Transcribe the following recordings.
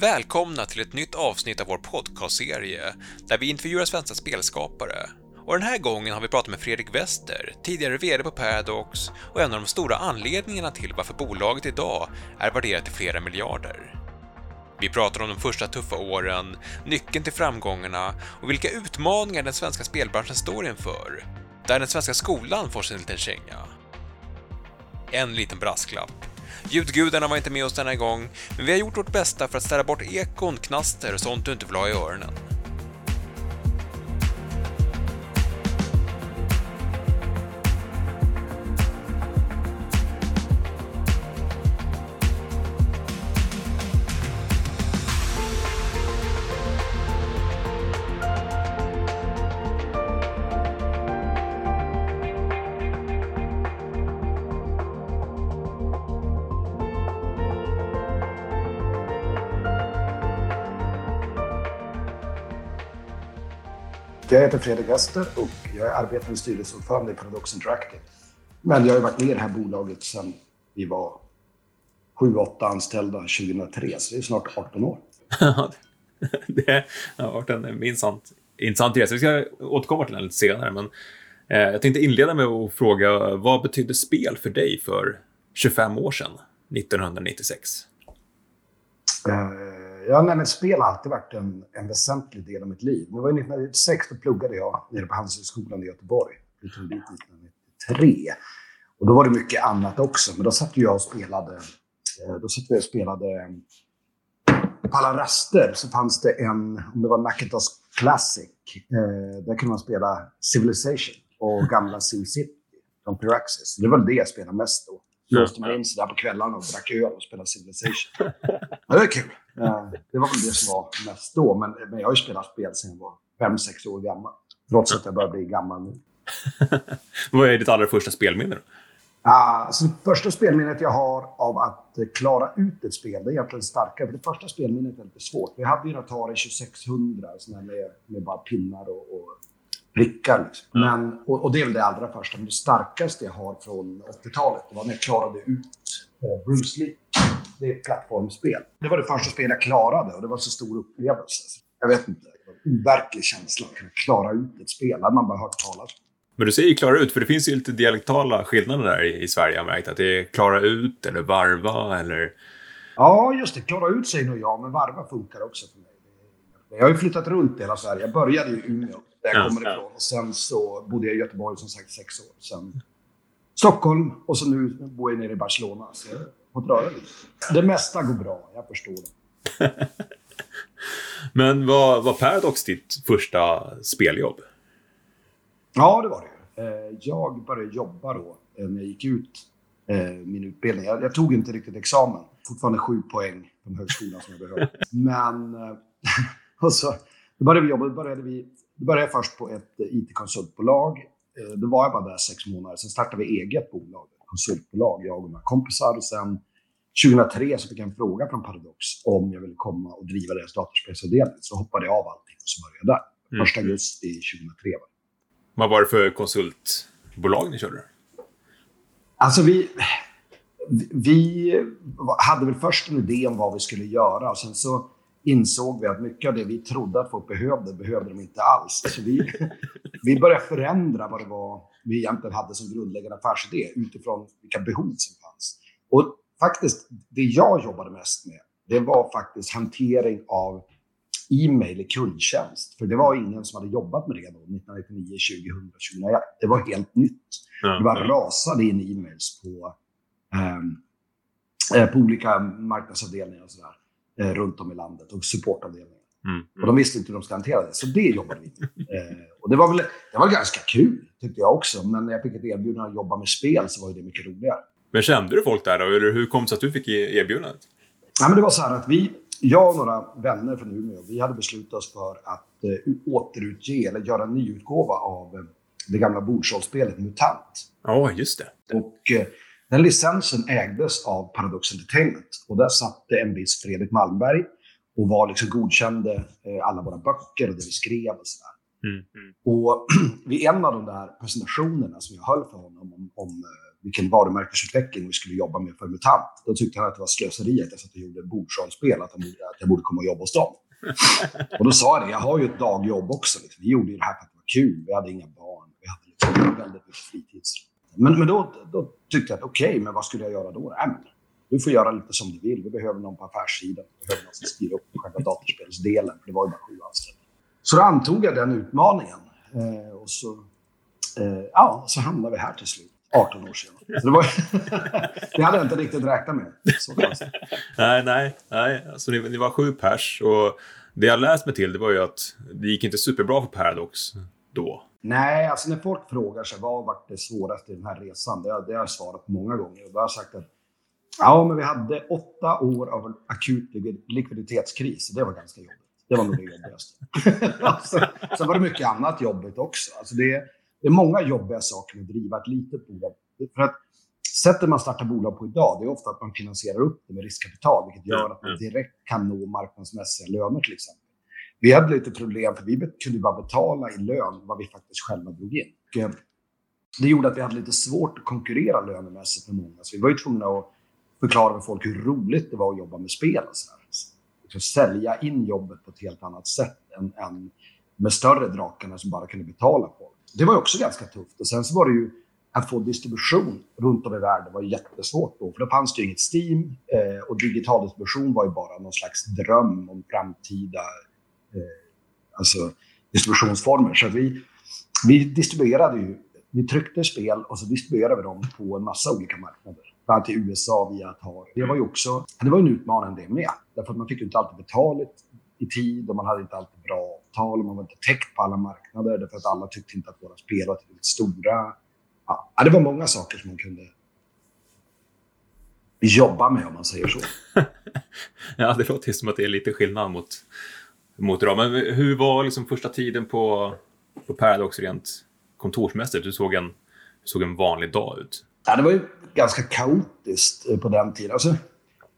Välkomna till ett nytt avsnitt av vår podcastserie där vi intervjuar svenska spelskapare. Och den här gången har vi pratat med Fredrik Wester, tidigare VD på Paradox och en av de stora anledningarna till varför bolaget idag är värderat till flera miljarder. Vi pratar om de första tuffa åren, nyckeln till framgångarna och vilka utmaningar den svenska spelbranschen står inför, där den svenska skolan får sin liten känga. En liten brasklapp. Ljudgudarna var inte med oss denna gång, men vi har gjort vårt bästa för att ställa bort ekon, knaster och sånt du inte vill ha i öronen. Heter Fredrik Wester och jag är arbetande styrelseordförande i Paradox Interactive. Men jag har varit med i det här bolaget sedan vi var 7-8 anställda 2003, så det är snart 18 år. det har varit en minst intressant resa. Vi ska återkomma till den lite senare, men eh, jag tänkte inleda med att fråga vad betydde spel för dig för 25 år sedan, 1996? Uh, Ja, nej, men spel har alltid varit en, en väsentlig del av mitt liv. Det var 1996 då pluggade jag nere på Handelshögskolan i Göteborg. Jag tog dit 1993. Och då var det mycket annat också, men då satt jag och spelade. Eh, då satt vi och spelade eh, på alla raster så fanns det en, om det var Macintosh Classic, eh, där kunde man spela Civilization och gamla SimCity från Piraxis. Det var det jag spelade mest då. Låste man in sig där på kvällarna och drack öl och spelade Civilization. Det var kul. Det var väl det som var mest då. Men, men jag har ju spelat spel sedan jag var fem sex år gammal. Trots att jag börjar bli gammal nu. Vad är ditt allra första spelminne då? Alltså, det första spelminnet jag har av att klara ut ett spel, det är egentligen starkare. För det första spelminnet är lite svårt. Vi hade ju en Atari 2600 sån med, med bara pinnar och, och prickar. Liksom. Men, och, och, det är väl det allra första. Men det starkaste jag har från 80-talet var när jag klarade ut eh, Bruce Lee. Det är ett plattformsspel. Det var det första spel jag klarade och det var så stor upplevelse. Jag vet inte. Det var en overklig känsla att kunna klara ut ett spel. Det hade man bara hört talas men du säger klara ut, för det finns ju lite dialektala skillnader där i, i Sverige. Jag har märkt att det är klara ut eller varva eller... Ja, just det. Klara ut säger nog jag, men varva funkar också för mig. Jag har ju flyttat runt i hela Sverige. Jag började i Umeå, där jag kommer ifrån. Och sen så bodde jag i Göteborg som sagt sex år. Sen Stockholm och så nu bor jag nere i Barcelona. Så jag har fått röra lite. Det mesta går bra, jag förstår det. Men var, var Paradox ditt första speljobb? Ja, det var det. Eh, jag började jobba då eh, när jag gick ut eh, min utbildning. Jag, tog inte riktigt examen. Fortfarande sju poäng från högskolan som jag behövde. Men Och så då började vi jobba. Då började, vi, då började jag först på ett it-konsultbolag. Eh, då var jag bara där sex månader. Sen startade vi eget bolag, ett konsultbolag, jag och några kompisar. Och sen 2003 så fick jag en fråga från Paradox om jag ville komma och driva deras datorspelsavdelning. Så hoppade jag av allting och så började jag där. Mm. 1 augusti 2003. Vad var det för konsultbolag ni körde? Alltså vi, vi hade väl först en idé om vad vi skulle göra och sen så insåg vi att mycket av det vi trodde att folk behövde, behövde de inte alls. Så vi, vi började förändra vad det var vi egentligen hade som grundläggande affärsidé utifrån vilka behov som fanns. Och faktiskt, det jag jobbade mest med, det var faktiskt hantering av e-mail i kundtjänst. För det var ingen som hade jobbat med det då, 1999, 2000, 2001. Det var helt nytt. Mm. Det bara rasade in e-mails på, eh, på olika marknadsavdelningar och sådär eh, runt om i landet och supportavdelningar. Mm, mm. Och de visste inte hur de skulle hantera det, så det jobbade vi med. Eh, och det var, väl, det var ganska kul, tyckte jag också. Men när jag fick ett erbjudande att jobba med spel så var det mycket roligare. Men kände du folk där då? Eller hur kom det sig att du fick e- erbjudandet? Ja, men det var så här att vi, jag och några vänner från Umeå, vi hade beslutat oss för att eh, återutge, eller göra en nyutgåva av eh, det gamla bordsrollspelet MUTANT. Ja, oh, just det. Och eh, den licensen ägdes av Paradox Entertainment och där satt en viss Fredrik Malmberg och var liksom godkände eh, alla våra böcker och det vi skrev och sådär. Mm, mm. Och vid en av de där presentationerna som jag höll för honom om, om eh, vilken varumärkesutveckling vi skulle jobba med för MUTANT. Då tyckte han att det var slöseri att jag satt och gjorde bordsrollspel, att, att jag borde komma och jobba hos dem. och då sa jag det, jag har ju ett dagjobb också. Liksom. Vi gjorde ju det här för att det var kul. Vi hade inga barn. Vi hade liksom väldigt mycket fritid. Men, men då, då tyckte jag att okej, okay, men vad skulle jag göra då? Äh, du får göra lite som du vill. Vi behöver någon på affärssidan. Vi behöver någon som skriver upp själva datorspelsdelen. För det var ju bara sju anställda. Så då antog jag den utmaningen. Eh, och så, eh, ja, så hamnade vi här till slut. 18 år sedan. Så det, var, det hade jag inte riktigt räknat med. Så nej, nej, nej. Alltså, ni, ni, var sju pers och det jag läst mig till det var ju att det gick inte superbra för Paradox då. Nej, alltså när folk frågar sig vad var det svåraste i den här resan, det, det har jag svarat många gånger. Och då har jag sagt att ja, men vi hade åtta år av en akut likviditetskris. Det var ganska jobbigt. Det var nog det jobbigaste. alltså, sen var det mycket annat jobbigt också. Alltså det, det är många jobbiga saker med att driva ett litet bolag. För att sättet man startar bolag på idag, det är ofta att man finansierar upp det med riskkapital, vilket gör att man direkt kan nå marknadsmässiga löner till exempel. Vi hade lite problem, för vi kunde bara betala i lön vad vi faktiskt själva drog in. Och eh, det gjorde att vi hade lite svårt att konkurrera lönemässigt med många. Så vi var ju tvungna att förklara för folk hur roligt det var att jobba med spel och så Att sälja in jobbet på ett helt annat sätt än, än med större drakarna som bara kunde betala folk. Det var också ganska tufft. Och sen så var det ju att få distribution runt om i världen var jättesvårt då. För då fanns det ju inget Steam eh, och digital distribution var ju bara någon slags dröm om framtida Eh, alltså distributionsformer. Så vi, vi distribuerade ju, vi tryckte spel och så distribuerade vi dem på en massa olika marknader. Bland annat i USA via Atari. Det var ju också, det var en utmaning det med. Därför att man fick ju inte alltid betalt i tid och man hade inte alltid bra avtal och man var inte täckt på alla marknader därför att alla tyckte inte att våra spel var tillräckligt stora. Ja, det var många saker som man kunde jobba med om man säger så. ja, det låter som att det är lite skillnad mot, mot idag. Men hur var liksom första tiden på, på Paradox rent kontorsmässigt? Hur såg en, hur såg en vanlig dag ut? Ja, det var ju ganska kaotiskt eh, på den tiden. Alltså,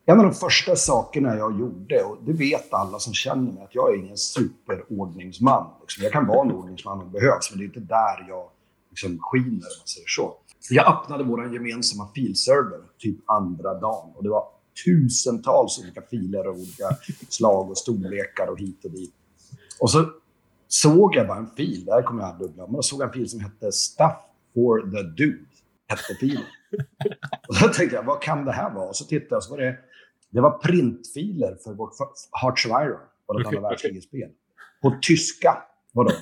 en av de första sakerna jag gjorde, och det vet alla som känner mig, att jag är ingen superordningsman. Liksom. Jag kan vara en ordningsman om det behövs, men det är inte där jag liksom skiner, om man säger så. Jag öppnade vår gemensamma filserver typ andra dagen och det var tusentals olika filer av olika slag och storlekar och hit och dit. Och så såg jag bara en fil, det här kommer jag aldrig glömma, jag såg en fil som hette Stuff for the Dude, hette filen. Och då tänkte jag, vad kan det här vara? Och så tittade jag, så var det det var printfiler för vårt Hearts of Iron, vårt andra världskrigets spel. På tyska var de.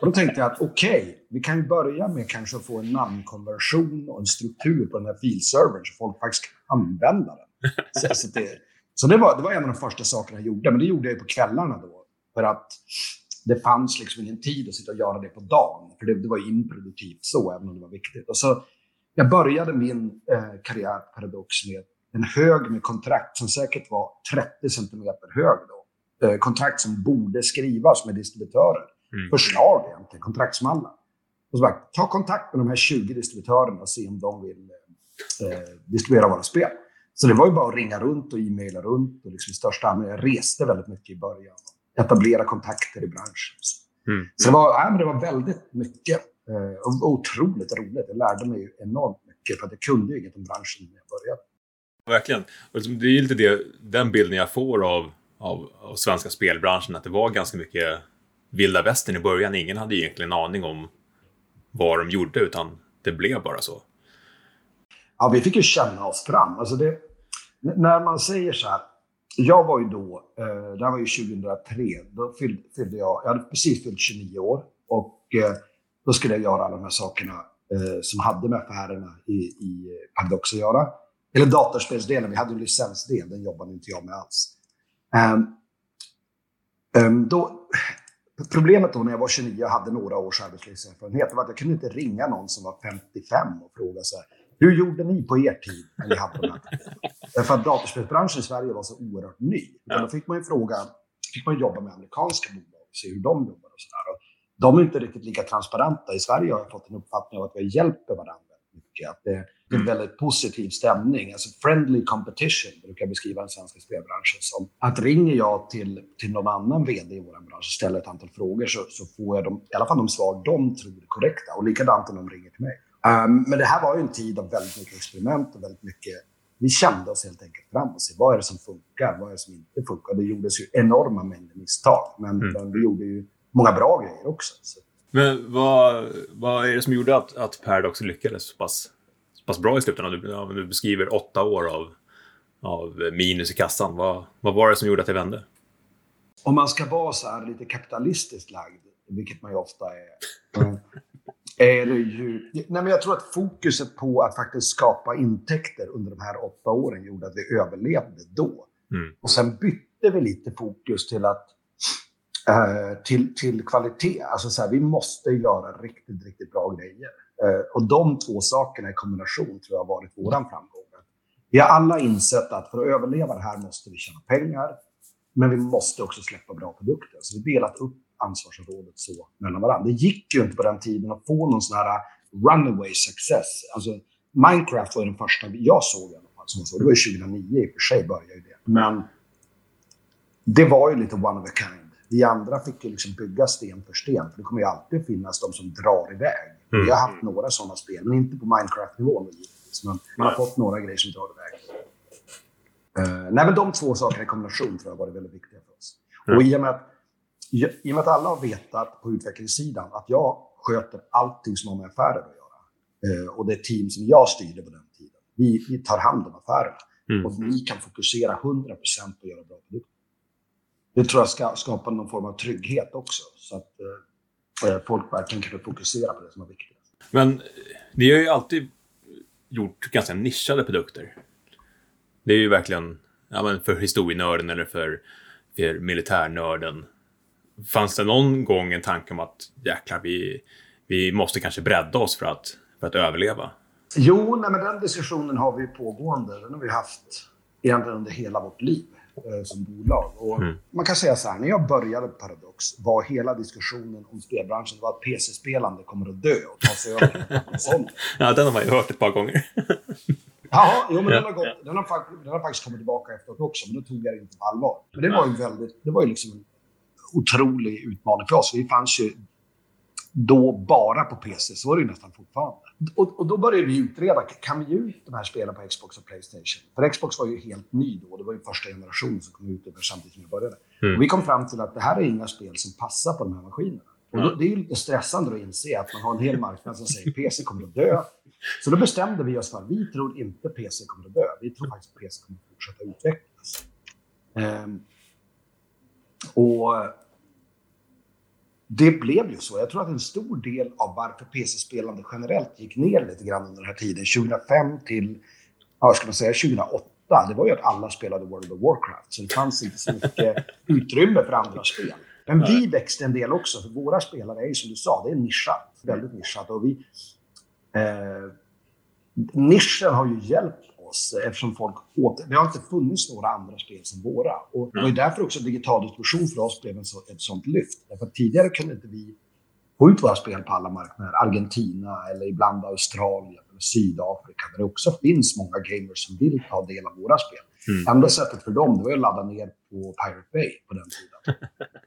Och då tänkte jag att okej, okay, vi kan ju börja med kanske att få en namnkonversion och en struktur på den här filservern så folk faktiskt kan använda den. Så, så, det, så det, var, det var en av de första sakerna jag gjorde, men det gjorde jag på kvällarna då. För att det fanns liksom ingen tid att sitta och göra det på dagen. För det, det var improduktivt så, även om det var viktigt. Och så, jag började min eh, karriär Paradox med en hög med kontrakt som säkert var 30 centimeter hög. Då. Eh, kontrakt som borde skrivas med distributörer. Mm. Förslag egentligen, kontraktsmallar. Och så bara, ta kontakt med de här 20 distributörerna och se om de vill eh, distribuera våra spel. Så det var ju bara att ringa runt och e-maila runt. Och liksom i största allmänhet. Jag reste väldigt mycket i början. Etablera kontakter i branschen. Mm. Så det var, ja, men det var väldigt mycket. Eh, och otroligt roligt. Jag lärde mig enormt mycket för att jag kunde ju inget om branschen när jag började. Verkligen. Liksom, det är lite det, den bilden jag får av, av, av svenska spelbranschen, att det var ganska mycket vilda västern i början. Ingen hade egentligen en aning om vad de gjorde, utan det blev bara så. Ja, vi fick ju känna oss fram. Alltså det, när man säger så här, jag var ju då, eh, det här var ju 2003, då fyllde, fyllde jag, jag hade precis fyllt 29 år och eh, då skulle jag göra alla de här sakerna eh, som hade med affärerna i, i eh, Paradox att göra. Eller datorspelsdelen, vi hade en licensdel, den jobbade inte jag med alls. Um, um, då, problemet då när jag var 29 och hade några års arbetslivserfarenhet var att jag kunde inte ringa någon som var 55 och fråga så här, hur gjorde ni på er tid när ni hade de här Därför att datorspelsbranschen i Sverige var så oerhört ny. Ja. Då fick man ju fråga, fick man jobba med amerikanska bolag och se hur de jobbar och sådär. De är inte riktigt lika transparenta. I Sverige har jag fått en uppfattning av att vi hjälper varandra mycket. Att det, är en väldigt positiv stämning. Alltså friendly competition brukar beskriva den svenska spelbranschen som. Att ringer jag till, till någon annan vd i vår bransch och ställer ett antal frågor så, så får jag de, i alla fall de svar de tror är korrekta. Och likadant om de ringer till mig. Um, men det här var ju en tid av väldigt mycket experiment och väldigt mycket... Vi kände oss helt enkelt fram och se vad är det som funkar, vad är det som inte funkar. Det gjordes ju enorma mängder misstag, men, mm. men vi gjorde ju många bra grejer också. Så. Men vad, vad är det som gjorde att, att Paradox lyckades så pass, så pass bra i slutändan? Du, ja, du beskriver åtta år av, av minus i kassan. Vad, vad var det som gjorde att det vände? Om man ska vara så här lite kapitalistiskt lagd, vilket man ju ofta är, är det ju... Nej, men jag tror att fokuset på att faktiskt skapa intäkter under de här åtta åren gjorde att vi överlevde då. Mm. Och sen bytte vi lite fokus till att eh, till, till kvalitet. Alltså så här, vi måste göra riktigt, riktigt bra grejer. Eh, och de två sakerna i kombination tror jag har varit vår framgång. Vi har alla insett att för att överleva det här måste vi tjäna pengar, men vi måste också släppa bra produkter. Så vi har delat upp ansvarsområdet så mellan varandra. Det gick ju inte på den tiden att få någon sån här runaway success. Alltså, Minecraft var den första jag såg i alla fall. Som så. Det var ju 2009 i och för sig började det. Men det var ju lite one of a kind. Vi andra fick ju liksom bygga sten för sten. För det kommer ju alltid finnas de som drar iväg. Mm. Vi har haft några sådana spel, men inte på Minecraft-nivån givetvis. Men man har fått några grejer som drar iväg. Uh, nej, men de två sakerna i kombination tror jag var väldigt viktiga för oss. Mm. Och i och med att i och med att alla har vetat på utvecklingssidan att jag sköter allting som har med affärer att göra. Eh, och det team som jag styrde på den tiden. Vi, vi tar hand om affärerna. Mm. Och ni kan fokusera 100% på att göra bra produkter. Det tror jag ska skapa någon form av trygghet också. Så att eh, eh folk verkligen kan fokusera på det som är viktigt. Men eh, ni har ju alltid gjort ganska nischade produkter. Det är ju verkligen ja, men för historienörden eller för, för militärnörden fanns det någon gång en tanke om att jäklar, vi, vi måste kanske bredda oss för att, för att överleva? Jo, nej, men den diskussionen har vi pågående. Den har vi haft egentligen under hela vårt liv eh, som bolag. Och mm. Man kan säga så här, när jag började på Paradox var hela diskussionen om spelbranschen var att PC-spelande kommer att dö och ta sig över ja, den har man ju hört ett par gånger. Jaha, jo, men den, har gått, den, har, den har faktiskt kommit tillbaka efteråt också, men då tog jag det inte på allvar. Men det var ju väldigt, det var ju liksom otrolig utmaning för oss. Vi fanns ju då bara på PC, så var det ju nästan fortfarande. Och, och, då började vi utreda, kan vi ge ut de här spelen på Xbox och Playstation? För Xbox var ju helt ny då, det var ju första generationen som kom ut samtidigt som vi började. Mm. Och vi kom fram till att det här är inga spel som passar på de här maskinerna. Och då, det är ju lite stressande att inse att man har en hel marknad som säger PC kommer att dö. Så då bestämde vi oss för att vi tror inte PC kommer att dö. Vi tror faktiskt att PC kommer att fortsätta utvecklas. Um, och det blev ju så. Jag tror att en stor del av varför PC-spelande generellt gick ner lite grann under den här tiden, 2005 till ja, ska man säga, 2008, det var ju att alla spelade World of Warcraft. Så det fanns inte så mycket utrymme för andra spel. Men vi växte en del också, för våra spelare är ju som du sa, det är nischat. Väldigt nischat. Och vi, eh, nischen har ju hjälpt oss eftersom folk åter... Det har inte funnits några andra spel som våra. Och det var ju därför också digital distribution för oss blev en så, ett sånt lyft. Därför tidigare kunde inte vi få ut våra spel på alla marknader. Argentina eller ibland Australien eller Sydafrika där det också finns många gamers som vill ta del av våra spel. Mm. Enda sättet för dem var att ladda ner på Pirate Bay på den tiden.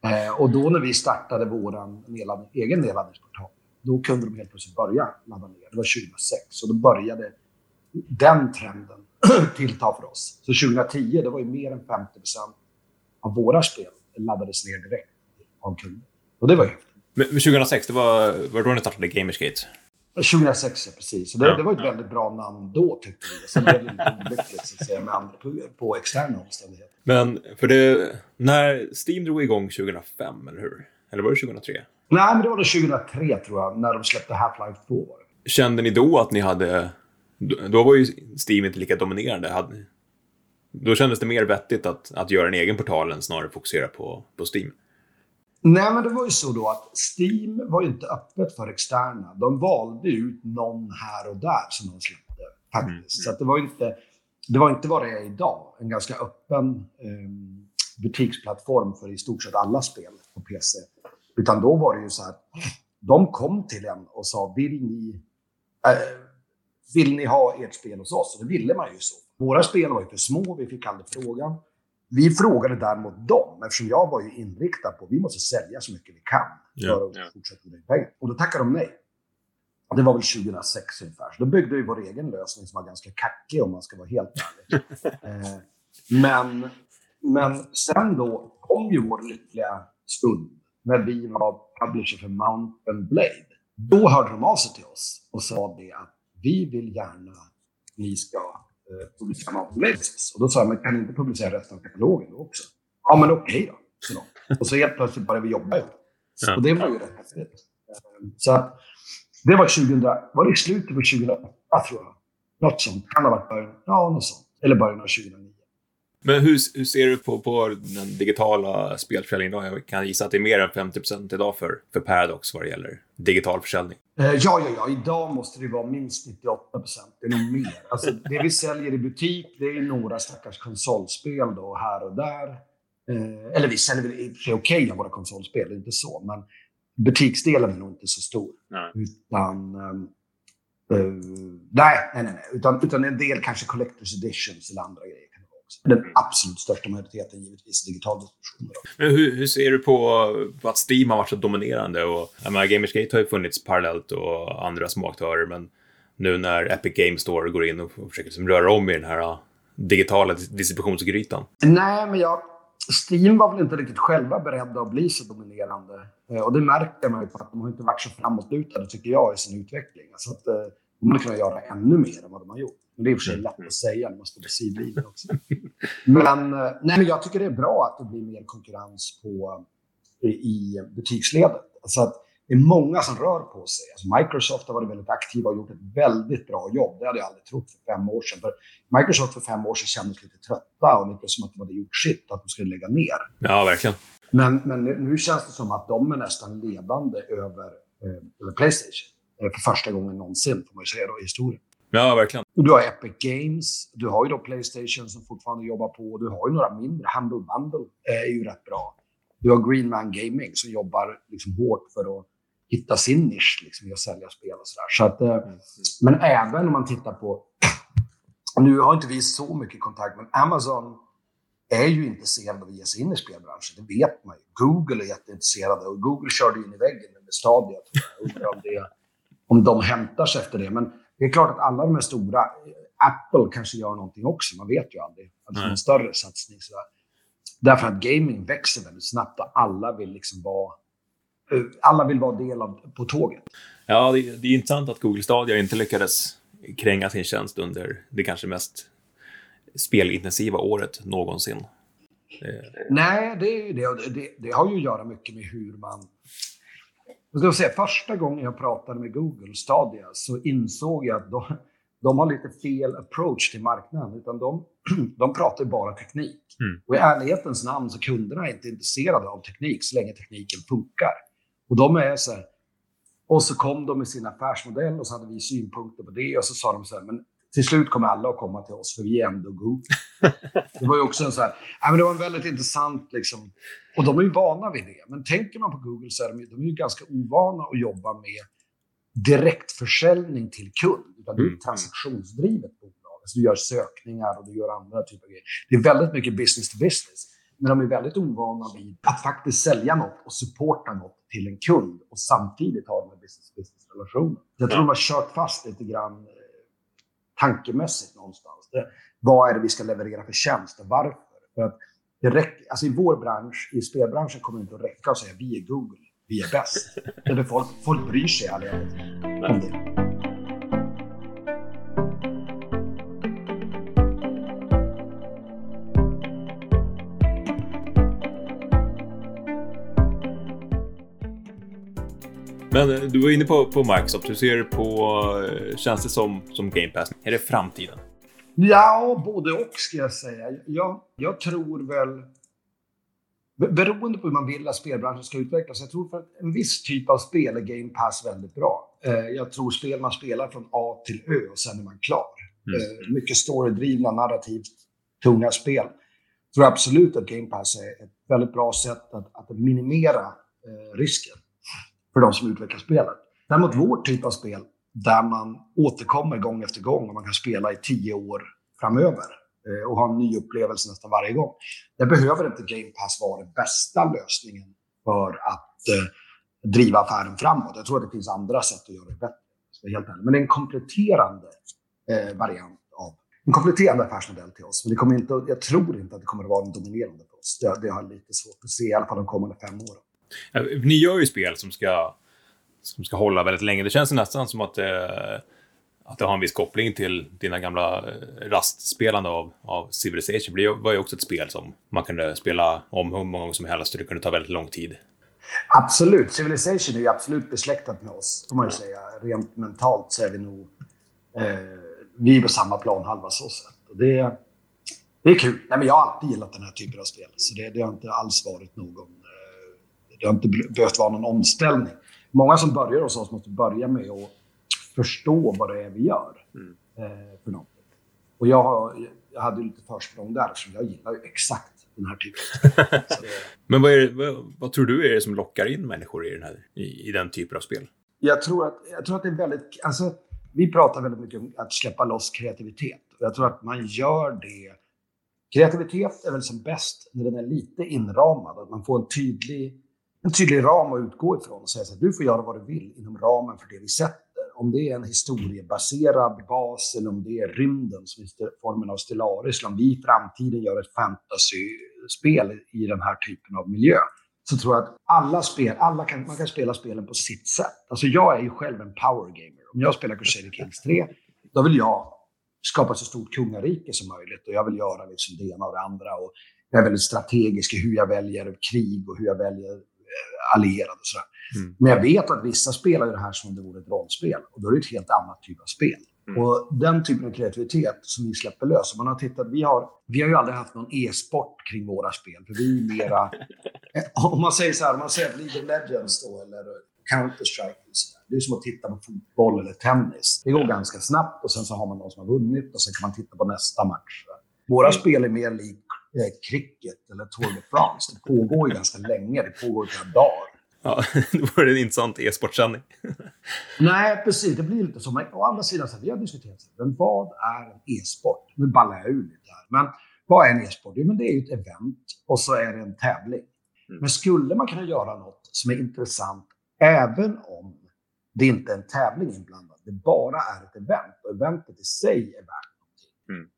eh, och då när vi startade vår egen nedladdningsportal, då kunde de helt plötsligt börja ladda ner. Det var 2006. Och då började den trenden tillta för oss. Så 2010, det var ju mer än 50% av våra spel laddades ner direkt av kunder. Och det var ju. Men 2006, det var, var då ni startade Gamersgate? 2006, ja, precis. Så det, ja. det var ett väldigt bra namn då, tyckte vi. Sen blev det lite olyckligt, så att säga, med, på, på externa omständigheter. Men, för det... När Steam drog igång 2005, eller hur? Eller var det 2003? Nej, men det var det 2003, tror jag, när de släppte Half-Life 2. Kände ni då att ni hade då var ju Steam inte lika dominerande. Då kändes det mer vettigt att, att göra en egen portal än snarare fokusera på, på Steam. Nej, men det var ju så då att Steam var ju inte öppet för externa. De valde ut någon här och där som de släppte faktiskt. Mm. Så det var inte det var inte vad det är idag. En ganska öppen eh, butiksplattform för i stort sett alla spel på PC. Utan då var det ju så här, de kom till en och sa, vill ni... Eh, vill ni ha ert spel hos oss? Och det ville man ju så. Våra spel var ju för små, vi fick aldrig frågan. Vi frågade däremot dem, eftersom jag var ju inriktad på att vi måste sälja så mycket vi kan för att ja. fortsätta med pengar. Och då tackade de nej. det var väl 2006 ungefär. Så då byggde vi vår egen lösning som var ganska kackig om man ska vara helt ärlig. eh, men, men sen då kom ju vår lyckliga stund när vi var publisher för Mountain Blade. Då hörde de av sig till oss och sa det att vi vill gärna att ni ska eh, publicera Mountain Blade. Och då sa jag, men kan ni inte publicera resten av katalogen då också? Ja, men okej då. Så. Och så helt plötsligt började vi jobba ihop. Ja. Och det var ju rätt häftigt. Eh, så att, det var 2000, var det i slutet på 2008 tror jag? Något sånt. Kan ha varit början, ja, något sånt. Eller början av 2009. Men hur, hur ser du på, på den digitala spelförsäljningen idag? Jag kan gissa att det är mer än 50% idag för, för Paradox vad det gäller digital försäljning. Eh, ja, ja, ja. Idag måste det vara minst 98 Det är nog mer. Alltså, det vi säljer i butik, det är några stackars konsolspel då, här och där. Eh, eller vi säljer väl i och för sig okej okay av våra konsolspel, inte så. Men butiksdelen är nog inte så stor. Nej. Utan... Uh, nej, nej, nej. Utan, utan en del kanske collector's editions eller andra grejer. Den absolut största majoriteten givetvis digital distribution. Men hur, hur, ser du på, på, att Steam har varit så dominerande? Och, jag menar, Gamersgate har ju funnits parallellt och andra små aktörer, men nu när Epic Games Store går in och försöker liksom röra om i den här digitala distributionsgrytan? Nej, men jag, Steam var väl inte riktigt själva beredda att bli så dominerande. Eh, och det märker man ju på att de har inte varit så framåtlutade, tycker jag, i sin utveckling. Så att, eh, de hade kunnat göra ännu mer än vad de har gjort. Men det är i och för sig lätt att säga när man står på sidlinjen också. Men, eh, nej, men jag tycker det är bra att det blir mer konkurrens på, i butiksledet. Alltså att det är många som rör på sig. Alltså Microsoft har varit väldigt aktiva och gjort ett väldigt bra jobb. Det hade jag aldrig trott för fem år sedan. För Microsoft för fem år sedan kändes lite trötta och lite som att de hade gjort sitt, att de skulle lägga ner. Ja, verkligen. Men, men nu känns det som att de är nästan ledande över, eh, över Playstation. Eh, för första gången någonsin, får man ju säga då, i historien. Ja, verkligen. Och du har Epic Games, du har ju då Playstation som fortfarande jobbar på, du har ju några mindre. Humble Bundle är ju rätt bra. Du har Green Man Gaming som jobbar liksom hårt för att hitta sin nisch liksom, i att sälja spel och sådär. Så att, eh, mm. Men även om man tittar på... Nu har inte vi så mycket kontakt, men Amazon är ju intresserade av att ge sig in i spelbranschen. Det vet man ju. Google är jätteintresserade och Google körde in i väggen med Stadia. Jag undrar om, det, om de hämtar sig efter det. Men det är klart att alla de här stora... Apple kanske gör någonting också. Man vet ju aldrig. Alltså en större satsning. Sådär. Därför att gaming växer väldigt snabbt och alla vill liksom vara Eh, alla vill vara del av på tåget. Ja, det, det är intressant att Google Stadia inte lyckades kränga sin tjänst under det kanske mest spelintensiva året någonsin. Nej, det, det, det, det har ju att göra mycket med hur man... Jag ska säga, första gången jag pratade med Google Stadia så insåg jag att de, de har lite fel approach till marknaden. Utan de, de pratar bara teknik. Mm. Och i ärlighetens namn så kunderna är inte intresserade av teknik så länge tekniken funkar. Och de är så här, och så kom de med sin affärsmodell och så hade vi synpunkter på det och så sa de så här, men till slut kommer alla att komma till oss för vi är ändå Google. det var ju också en så här, ja, men det var en väldigt intressant liksom, och de är ju vana vid det. Men tänker man på Google så är de, de är ju ganska ovana att jobba med direktförsäljning till kund. Utan det är ett mm. transaktionsdrivet bolag. Alltså du gör sökningar och du gör andra typer av grejer. Det är väldigt mycket business to business. Men de är väldigt ovana vid att faktiskt sälja något och supporta något till en kund och samtidigt ha de här business-business-relationen. Jag tror de har kört fast lite grann tankemässigt någonstans. Det, vad är det vi ska leverera för tjänst och varför? För att det räcker, alltså I vår bransch, i spelbranschen, kommer det inte att räcka att säga vi är Google, vi är bäst. Eller folk, folk bryr sig aldrig om det. Men eh, du var inne på, på Microsoft. Hur ser du på eh, tjänster som, som Game Pass? Är det framtiden? Ja, både och ska jag säga. Jag, jag tror väl... Beroende på hur man vill att spelbranschen ska utvecklas. Jag tror för att en viss typ av spel är Game Pass väldigt bra. Eh, jag tror spel man spelar från A till Ö och sen är man klar. Mm. Mycket storydrivna, narrativt tunga spel. Jag tror absolut att Game Pass är ett väldigt bra sätt att, att minimera risken för de som utvecklar spelet. Däremot vår typ av spel, där man återkommer gång efter gång och man kan spela i tio år framöver eh, och ha en ny upplevelse nästan varje gång. Det behöver inte Game Pass vara den bästa lösningen för att eh, driva affären framåt. Jag tror att det finns andra sätt att göra det bättre. Så helt. Men det är en kompletterande eh, variant av en kompletterande affärsmodell till oss. Men det kommer inte, jag tror inte att det kommer att vara en dominerande för oss. Det, det har lite svårt att se, i alla fall de kommande fem åren. Ni gör ju spel som ska, som ska hålla väldigt länge. Det känns nästan som att det, att det har en viss koppling till dina gamla eh, rastspelande av, av Civilization. Det var ju också ett spel som man kunde spela om hur många gånger som helst och det kunde ta väldigt lång tid. Absolut. Civilization är ju absolut besläktat med oss, får man ju säga. Rent mentalt så är vi nog... Eh, vi är på samma planhalva så sätt. Och det, det är kul. Nej, men jag har alltid gillat den här typen av spel. Så det, det har inte alls varit någon... Det har inte behövt vara någon omställning. Många som börjar hos oss måste börja med att förstå vad det är vi gör Mm. eh, för någonting. Och jag, har, jag hade lite försprång där, eftersom jag gillar ju exakt den här typen Men vad, det, vad, vad tror du är det som lockar in människor i den, här, i, i den typen av spel? jag, tror att, jag tror att det är väldigt... Alltså, vi pratar väldigt mycket om att släppa loss kreativitet. Och jag tror att man gör det... Kreativitet är väl som bäst när den är lite inramad. Att man får en tydlig, en tydlig ram att utgå ifrån och säga att du får göra vad du vill inom ramen för det vi sätter. Om det är en historiebaserad bas eller om det är rymden som är formen av Stellaris, eller om vi i framtiden gör ett fantasyspel i den här typen av miljö så tror jag att alla spel, alla kan, man kan spela spelen på sitt sätt. Alltså jag är ju själv en power gamer. Om jag spelar Crusader Kings 3, då vill jag skapa så stort kungarike som möjligt och jag vill göra liksom det ena och det andra. Och jag är väldigt strategisk i hur jag väljer krig och hur jag väljer allierade och sådär. Mm. Men jag vet att vissa spelar ju det här som om det vore ett rollspel och då är det ett helt annat typ av spel. Mm. Och den typen av kreativitet som vi släpper lös. Man har tittat, vi har, vi har ju aldrig haft någon e-sport kring våra spel. För vi är mera... Om man säger så här, om man säger att League of Legends då, eller Counter-Strike, det är som att titta på fotboll eller tennis. Det går ganska snabbt och sen så har man någon som har vunnit och sen kan man titta på nästa match. Våra spel är mer lik eh, cricket eller Tour de France. Det pågår ju ganska länge, det pågår i flera dagar. Ja, det en intressant e-sportsändning. Nej, precis. Det blir lite så. Men å andra sidan, så vi har diskuterat men vad är en e-sport? Nu ballar jag ur lite här. Men vad är en e-sport? Jo, men det är ju ett event och så är det en tävling. Mm. Men skulle man kunna göra något som är intressant även om det inte är en tävling inblandad, det bara är ett event och eventet i sig är värt någonting. Mm.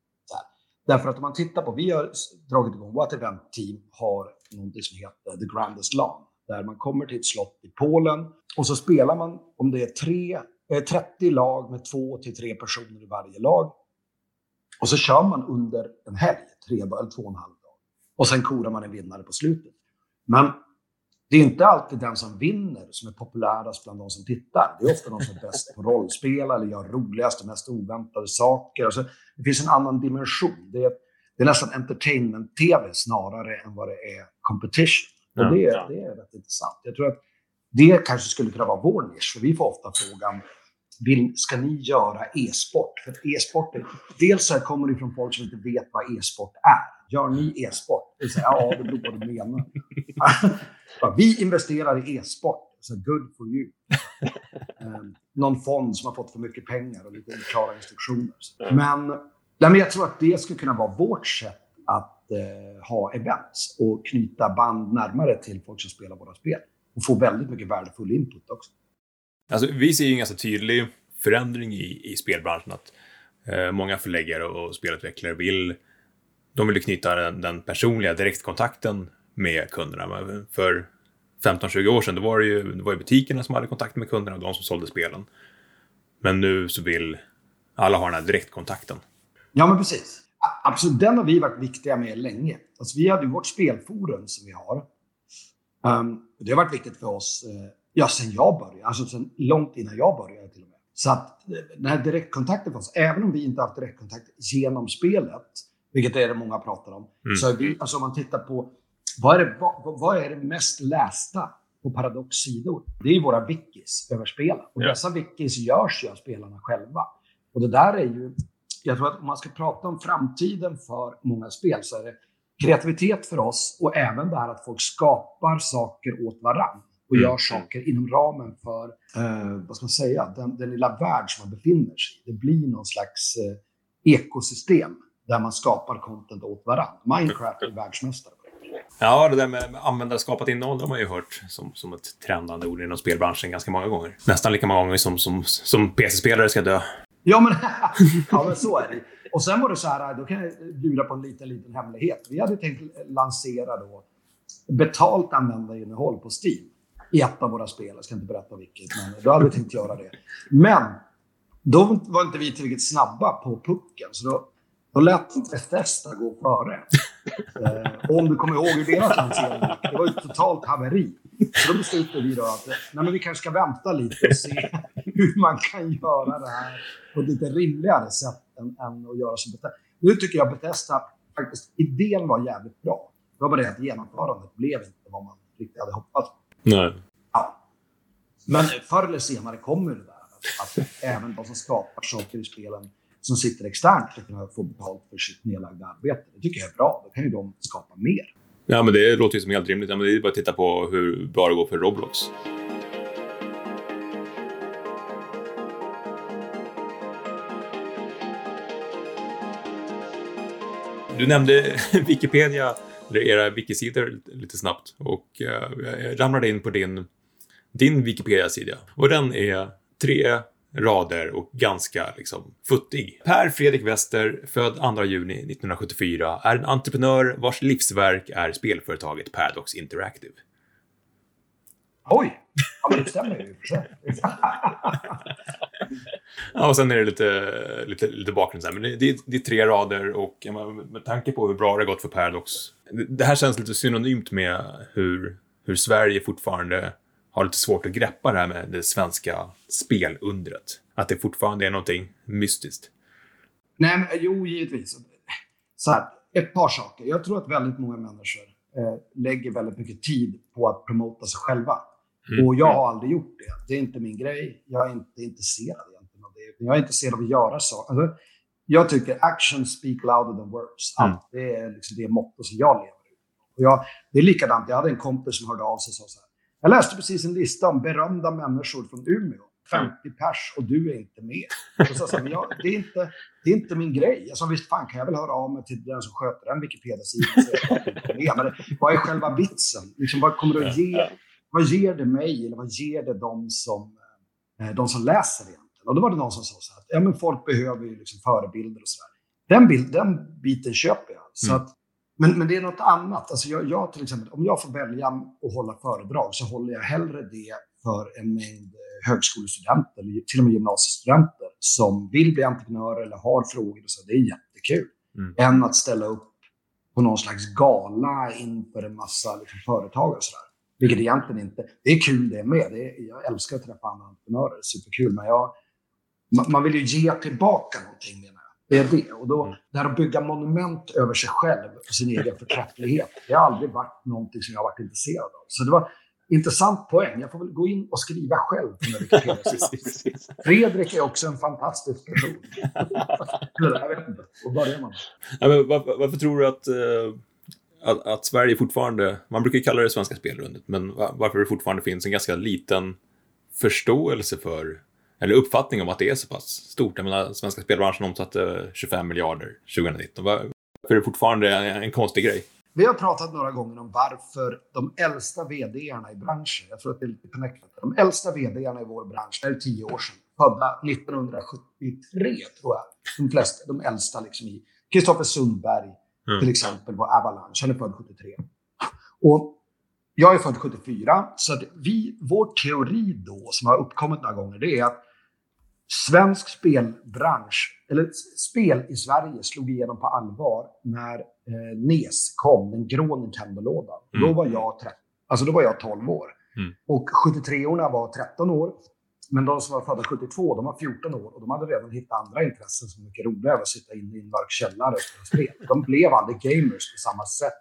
Därför att om man tittar på, vi har dragit igång, vårt event-team har någonting som heter The Grandest Lawn, där man kommer till ett slott i Polen och så spelar man, om det är tre, eh, 30 lag med två till tre personer i varje lag. Och så kör man under en helg, tre eller två och en halv dag. Och sen korar man en vinnare på slutet. Men det är inte alltid den som vinner som är populärast bland de som tittar. Det är ofta de som är bäst på rollspel eller gör roligast och mest oväntade saker. Alltså, det finns en annan dimension. Det är, det är nästan entertainment-tv snarare än vad det är competition. Och Ja, det, ja. det är rätt intressant. Jag tror att det kanske skulle kunna vara vår nisch, för vi får ofta frågan vill, ska ni göra e-sport? För e-sport, dels så kommer det från folk som inte vet vad e-sport är. Gör ni e-sport? Det är ja, det beror på vad du menar. Vi investerar i e-sport. Så good for you. Um, någon fond som har fått för mycket pengar och lite oklara instruktioner. Men, nej, men jag tror att det skulle kunna vara vårt sätt att eh, ha events och knyta band närmare till folk som spelar våra spel. Och få väldigt mycket värdefull input också. Alltså, vi ser ju en ganska tydlig förändring i, i spelbranschen. Att eh, många förläggare och spelutvecklare vill, de vill knyta den, den personliga direktkontakten med kunderna. För 15-20 år sedan då var det ju det var ju butikerna som hade kontakt med kunderna och de som sålde spelen. Men nu så vill alla ha den här direktkontakten. Ja, men precis. Absolut, den har vi varit viktiga med länge. Alltså, vi hade ju vårt spelforum som vi har. Um, det har varit viktigt för oss uh, ja, sen jag började. Alltså sen långt innan jag började till och med. Så att eh, den här direktkontakten för oss, även om vi inte haft direktkontakt genom spelet, vilket är det många pratar om, Mm. så vi, alltså om man tittar på vad är, det, vad, vad är det mest lästa på Paradox sidor? Det är våra wikis över spelen. Och Ja. dessa wikis görs ju av spelarna själva. Och det där är ju, jag tror att om man ska prata om framtiden för många spel så är det kreativitet för oss och även det här att folk skapar saker åt varann och Mm. gör saker inom ramen för, eh, vad ska man säga, den, den lilla värld som man befinner sig i. Det blir någon slags eh, ekosystem där man skapar content åt varann. Minecraft är världsmästare. Ja, det där med användarskapat innehåll har man ju hört som, som ett trendande ord inom spelbranschen ganska många gånger. Nästan lika många gånger som, som, som PC-spelare ska dö. Ja, men, ja, men så är det. Och sen var det så här, då kan jag bjuda på en liten, liten hemlighet. Vi hade tänkt lansera då betalt användarinnehåll på Steam i ett av våra spel. Jag ska inte berätta vilket, men då hade vi tänkt göra det. Men då var inte vi tillräckligt snabba på pucken, så då, då lät Bethesda gå före. Eh, om du kommer ihåg hur deras lansering. Det var ju ett totalt haveri. Så då beslutade vi då att nej, men vi kanske ska vänta lite och se hur man kan göra det här på ett lite rimligare sätt än, än att göra som Bethesda. Nu tycker jag Bethesda, faktiskt, idén var jävligt bra. Det var bara det att genomförandet blev inte vad man riktigt hade hoppats. Nej. Ja. Men förr eller senare kommer det där. Att, att även de som skapar saker i spelen som sitter externt ska kunna få betalt för sitt nedlagda arbete. Det tycker jag är bra. Då kan ju de skapa mer. Ja, men det låter ju som helt rimligt. Ja, men det är bara att titta på hur bra det går för Roblox. Du nämnde Wikipedia, eller era wikisidor lite snabbt. Och eh, jag ramlade in på din, din Wikipedia-sida. Och den är tre rader och ganska liksom futtig. Per Fredrik Wester, född 2 juni 1974, är en entreprenör vars livsverk är spelföretaget Paradox Interactive. Oj! Ja, men det stämmer ju. Ja, och sen är det lite, lite, lite bakgrund. Men det, det, är- det är tre rader och med tanke på hur bra det gått för Paradox. Det, det här känns lite synonymt med hur, hur Sverige fortfarande har lite svårt att greppa det här med det svenska spelundret. Att det fortfarande är någonting mystiskt. Nej, men, jo, givetvis. Så här, ett par saker. Jag tror att väldigt många människor eh, lägger väldigt mycket tid på att promota sig själva. Mm. Och jag har aldrig gjort det. Det är inte min grej. Jag är inte intresserad egentligen av det. Jag är intresserad av att göra saker. Alltså, jag tycker action speak louder than words. Mm. Allt. Det är liksom det motto som jag lever ut. Och jag, det är likadant. Jag hade en kompis som hörde av sig och sa så här. Jag läste precis en lista om berömda människor från Umeå. 50 pers och du är inte med. Så så här, men jag, det, är inte, det är inte min grej. Jag sa, visst fan kan jag väl höra av mig till den som sköter den Wikipedia-sidan. Men vad är själva vitsen? Liksom, vad kommer att ge? Vad ger det mig eller vad ger det de som, eh, de som läser egentligen? Och då var det någon som sa så här, att ja, men folk behöver ju liksom förebilder och sådär. Den, bild, den biten köper jag. Så Mm. att, men, men det är något annat. Alltså jag, jag till exempel, om jag får välja att hålla föredrag så håller jag hellre det för en mängd eh, högskolestudenter, eller till och med gymnasiestudenter, som vill bli entreprenörer eller har frågor. Och så. Det är jättekul. Mm. Än att ställa upp på någon slags gala inför en massa liksom, företag och sådär. Vilket egentligen inte... Det är kul det med. Det är, jag älskar att träffa andra entreprenörer. Superkul. Men jag, man, man vill ju ge tillbaka någonting menar. Det är det. Och då, Mm. det här att bygga monument över sig själv och sin egen förträfflighet. Det har aldrig varit någonting som jag har varit intresserad av. Så det var intressant poäng. Jag får väl gå in och skriva själv på Wikipedia-sidan. Fredrik är också en fantastisk person. Jag vet inte. Var börjar man? Ja, men varför, varför tror du att, eh, att, att Sverige fortfarande, man brukar kalla det svenska spelrundet, men va- varför det fortfarande finns en ganska liten förståelse för, eller uppfattning om att det är så pass stort. Jag menar, svenska spelbranschen omsatte 25 miljarder 2019. Var- Varför är det fortfarande en, en konstig grej? Vi har pratat några gånger om varför de äldsta vd-arna i branschen, jag tror att det är lite connectat, de äldsta vd-arna i vår bransch, det är tio år sedan, födda 1973 tror jag, de flesta, de äldsta liksom i, Kristoffer Sundberg Mm. till exempel på Avalanche, han är född 73. Och jag är född 74, så att vi, vår teori då, som har uppkommit några gånger, det är att svensk spelbransch, eller spel i Sverige, slog igenom på allvar när eh, NES kom, den grå Nintendo-lådan. Mm. Då var jag 13, alltså då var jag 12 år. Mm. Och 73orna var 13 år. Men de som var födda 72, de var 14 år och de hade redan hittat andra intressen som mycket roligare att sitta inne i en mörk källare och spela spel. De blev aldrig gamers på samma sätt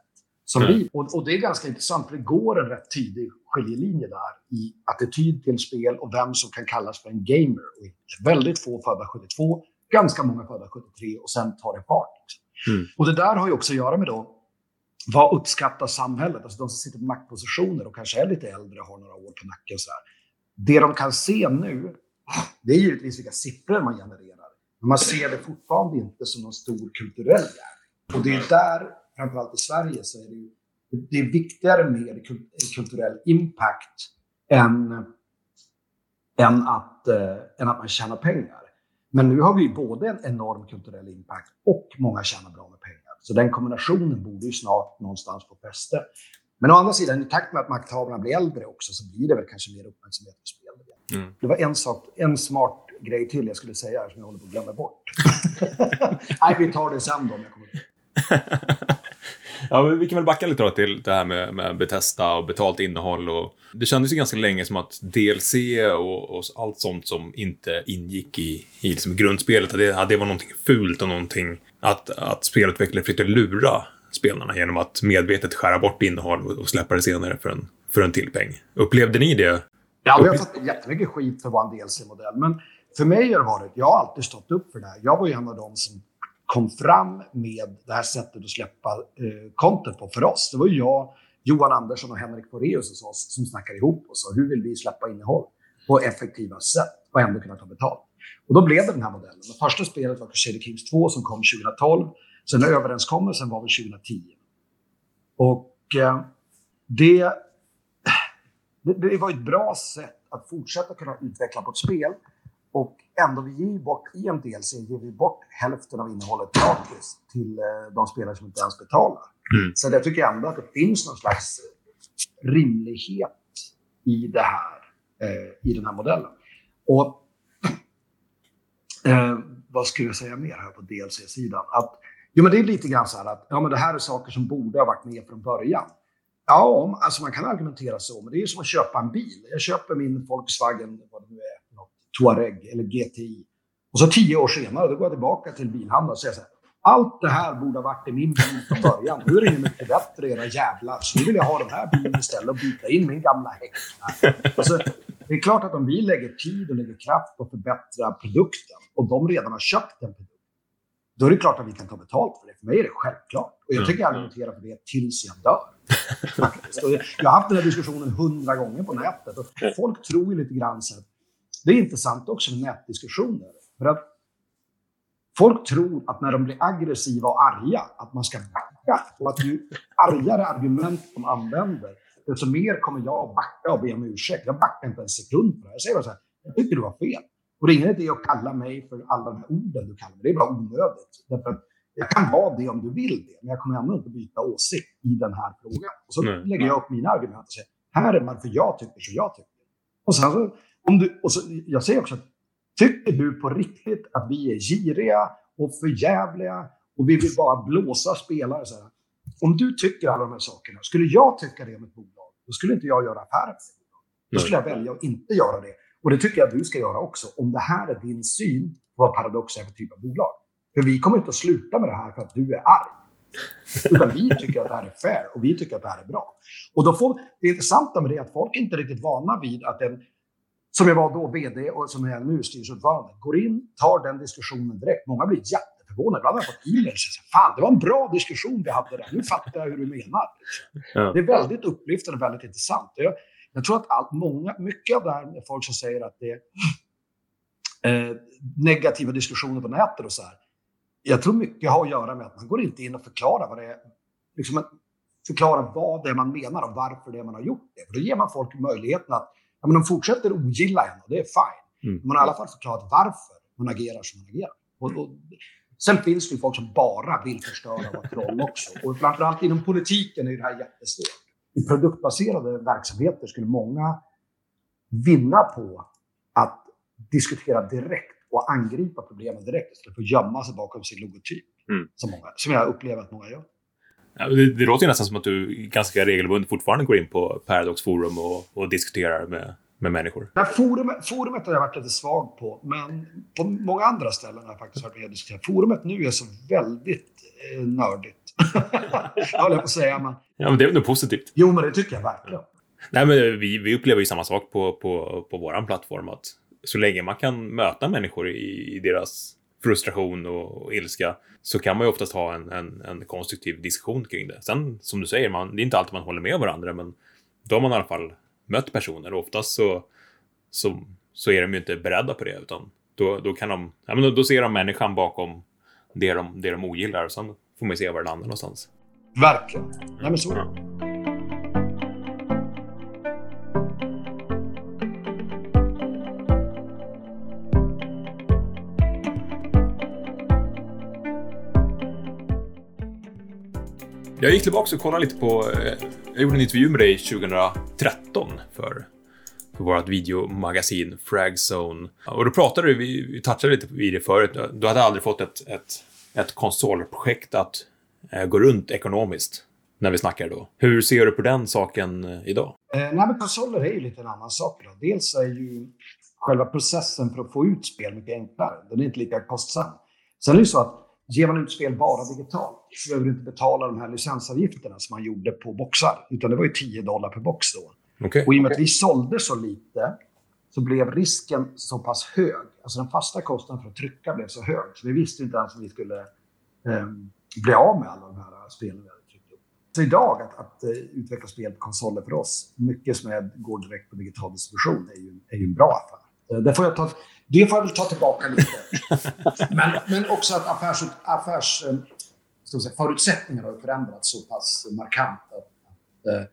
som Nej. vi. Och, och det är ganska intressant, för det går en rätt tydlig skiljelinje där i attityd till spel och vem som kan kallas för en gamer. Och. Väldigt få födda 72, ganska många födda 73 och sen tar det fart. Mm. Och det där har ju också att göra med då vad uppskattar samhället? Alltså de som sitter på maktpositioner och kanske är lite äldre och har några år på nacken. Så här. Det de kan se nu, det är givetvis vilka siffror man genererar. Men man ser det fortfarande inte som någon stor kulturell gärning. Och det är där, framförallt i Sverige, så är det ju det är viktigare med kulturell impact än, än, att, eh, än att man tjänar pengar. Men nu har vi både en enorm kulturell impact och många tjänar bra med pengar. Så den kombinationen borde ju snart någonstans få fäste. Men å andra sidan, i takt med att makthavarna blir äldre också så blir det väl kanske mer uppmärksamhet på spel. Mm. Det var en, sak, en smart grej till jag skulle säga som jag håller på att glömma bort. Nej, vi tar det sen då om jag kommer Ja, men vi kan väl backa lite då till det här med, med Betesta och betalt innehåll. Och det kändes ju ganska länge som att DLC och, och allt sånt som inte ingick i, i liksom grundspelet, att det, att det var någonting fult och någonting att, att spelutvecklare försökte lura spelarna genom att medvetet skära bort innehåll och, och släppa det senare för en, för en till peng. Upplevde ni det? Ja, vi har fått jättemycket skit för vår DLC-modell, men för mig har det varit, jag har alltid stått upp för det här. Jag var ju en av dem som kom fram med det här sättet att släppa eh, content på för oss. Det var ju jag, Johan Andersson och Henrik Foreus hos oss som snackade ihop oss. Och hur vill vi släppa innehåll på effektiva sätt och ändå kunna ta betalt? Och då blev det den här modellen. Det första spelet var Crusader Kings 2 som kom 2012. Sen överenskommelsen var väl 2010. Och eh, det, det, det var ett bra sätt att fortsätta kunna utveckla på ett spel och ändå, vi ger bort, i en DLC ger vi bort hälften av innehållet gratis till eh, de spelare som inte ens betalar. Mm. Så jag tycker ändå att det finns någon slags rimlighet i det här, eh, i den här modellen. Och eh, vad skulle jag säga mer här på DLC-sidan? Att, jo, men det är lite grann så här att ja, men det här är saker som borde ha varit med från början. Ja, alltså man kan argumentera så, men det är ju som att köpa en bil. Jag köper min Volkswagen, vad det nu är, Touareg eller GTI. Och så tio år senare, då går jag tillbaka till bilhandeln och säger så här. Allt det här borde ha varit i min bil från början. Nu är det ju mycket bättre, era jävlar. Så nu vill jag ha den här bilen istället och byta in min gamla häck. Alltså, det är klart att om vi lägger tid och lägger kraft på att förbättra produkten och de redan har köpt den produkten, då är det klart att vi kan ta betalt för det. För mig är det självklart. Och jag tänker argumentera för det tills jag dör. jag har haft den här diskussionen hundra gånger på nätet och folk tror ju lite grann så att det är intressant också med nätdiskussioner. För att folk tror att när de blir aggressiva och arga, att man ska backa. Och att ju argare argument de använder, desto mer kommer jag att backa och be om ursäkt. Jag backar inte en sekund på det här. Jag säger bara så här, jag tycker du var fel. Och det är ingen idé att kalla mig för alla de här orden du kallar mig. Det är bara onödigt. Därför att jag kan vara det om du vill det, men jag kommer ändå inte byta åsikt i den här frågan. Och så mm. lägger jag upp mina argument och säger, här är varför jag tycker som jag tycker. Och sen så om du, och så, jag säger också, tycker du på riktigt att vi är giriga och förjävliga och vi vill bara blåsa spelare? Så här. Om du tycker alla de här sakerna, skulle jag tycka det om ett bolag, då skulle inte jag göra affärer med det Då skulle jag välja att inte göra det. Och det tycker jag att du ska göra också, om det här är din syn på vad Paradox är för typ av bolag. För vi kommer inte att sluta med det här för att du är arg. Utan vi tycker att det här är fair och vi tycker att det här är bra. Och då får, det intressanta med det är att folk är inte riktigt vana vid att en som jag var då VD och som är nu styrelseordförande, går in, tar den diskussionen direkt. Många blir jätteförvånade. Ibland har jag fått säger Fan, det var en bra diskussion vi hade där. Nu fattar jag hur du menar. Ja. Det är väldigt upplyftande och väldigt intressant. Jag, jag tror att allt, många, mycket av det här är folk som säger att det är eh, negativa diskussioner på nätet och så här. Jag tror mycket har att göra med att man går inte in och förklarar vad det är. Liksom förklara vad det är man menar och varför det är man har gjort det. För då ger man folk möjligheten att ja, men de fortsätter ogilla en och det är fine. Mm. Man har i alla fall förklarat varför man agerar som man agerar. Och, och, sen finns det ju folk som bara vill förstöra och vara troll också. Och framförallt inom politiken är det här jättesvårt. I produktbaserade verksamheter skulle många vinna på att diskutera direkt och angripa problemen direkt istället för att gömma sig bakom sin logotyp. Mm. Som, många, som jag upplever att många gör. Det, det låter ju nästan som att du ganska regelbundet fortfarande går in på Paradox Forum och, och diskuterar med, med människor. Ja, forumet, forumet har jag varit lite svag på, men på många andra ställen har jag faktiskt varit med och diskuterat. Forumet nu är så väldigt eh, nördigt. jag håller på att säga, men... Ja, men det är nog positivt. Jo, men det tycker jag verkligen. Nej, men vi, vi upplever ju samma sak på, på, på vår plattform. Att så länge man kan möta människor i, i deras frustration och, och, ilska så kan man ju oftast ha en, en, en, konstruktiv diskussion kring det. Sen, som du säger, man, det är inte alltid man håller med varandra, men då har man i alla fall mött personer och oftast så, så, så är de ju inte beredda på det, utan då, då kan de, ja, men då, då ser de människan bakom det de, det de ogillar och sen får man ju se var det landar någonstans. Verkligen. Nej, men så är det. Jag gick tillbaka och kollade lite på... Eh, jag gjorde en intervju med dig 2013 för, för vårt videomagasin Fragzone. Och då pratade vi, vi touchade lite i det förut, du hade aldrig fått ett, ett, ett konsolprojekt att eh, gå runt ekonomiskt när vi snackar då. Hur ser du på den saken eh, idag? Eh, nej, men konsoler är ju lite en annan sak. Då. Dels är ju själva processen för att få ut spel mycket enklare. Den är inte lika kostsam. Sen är det ju så att ger man ut spel bara digitalt så behöver du inte betala de här licensavgifterna som man gjorde på boxar. Utan det var ju 10 dollar per box då. Okay. Och i och med att vi sålde så lite så blev risken så pass hög. Alltså den fasta kostnaden för att trycka blev så hög. Så vi visste inte ens om vi skulle eh, bli av med alla de här spelen vi hade tryckt upp. Så idag att, att uh, utveckla spel på konsoler för oss, mycket som är, går direkt på digital distribution, är ju, är ju en bra affär. Det får jag ta det får jag väl ta tillbaka lite. men, men också att affärs, affärs säga, förutsättningarna har förändrats så pass markant att, att eh,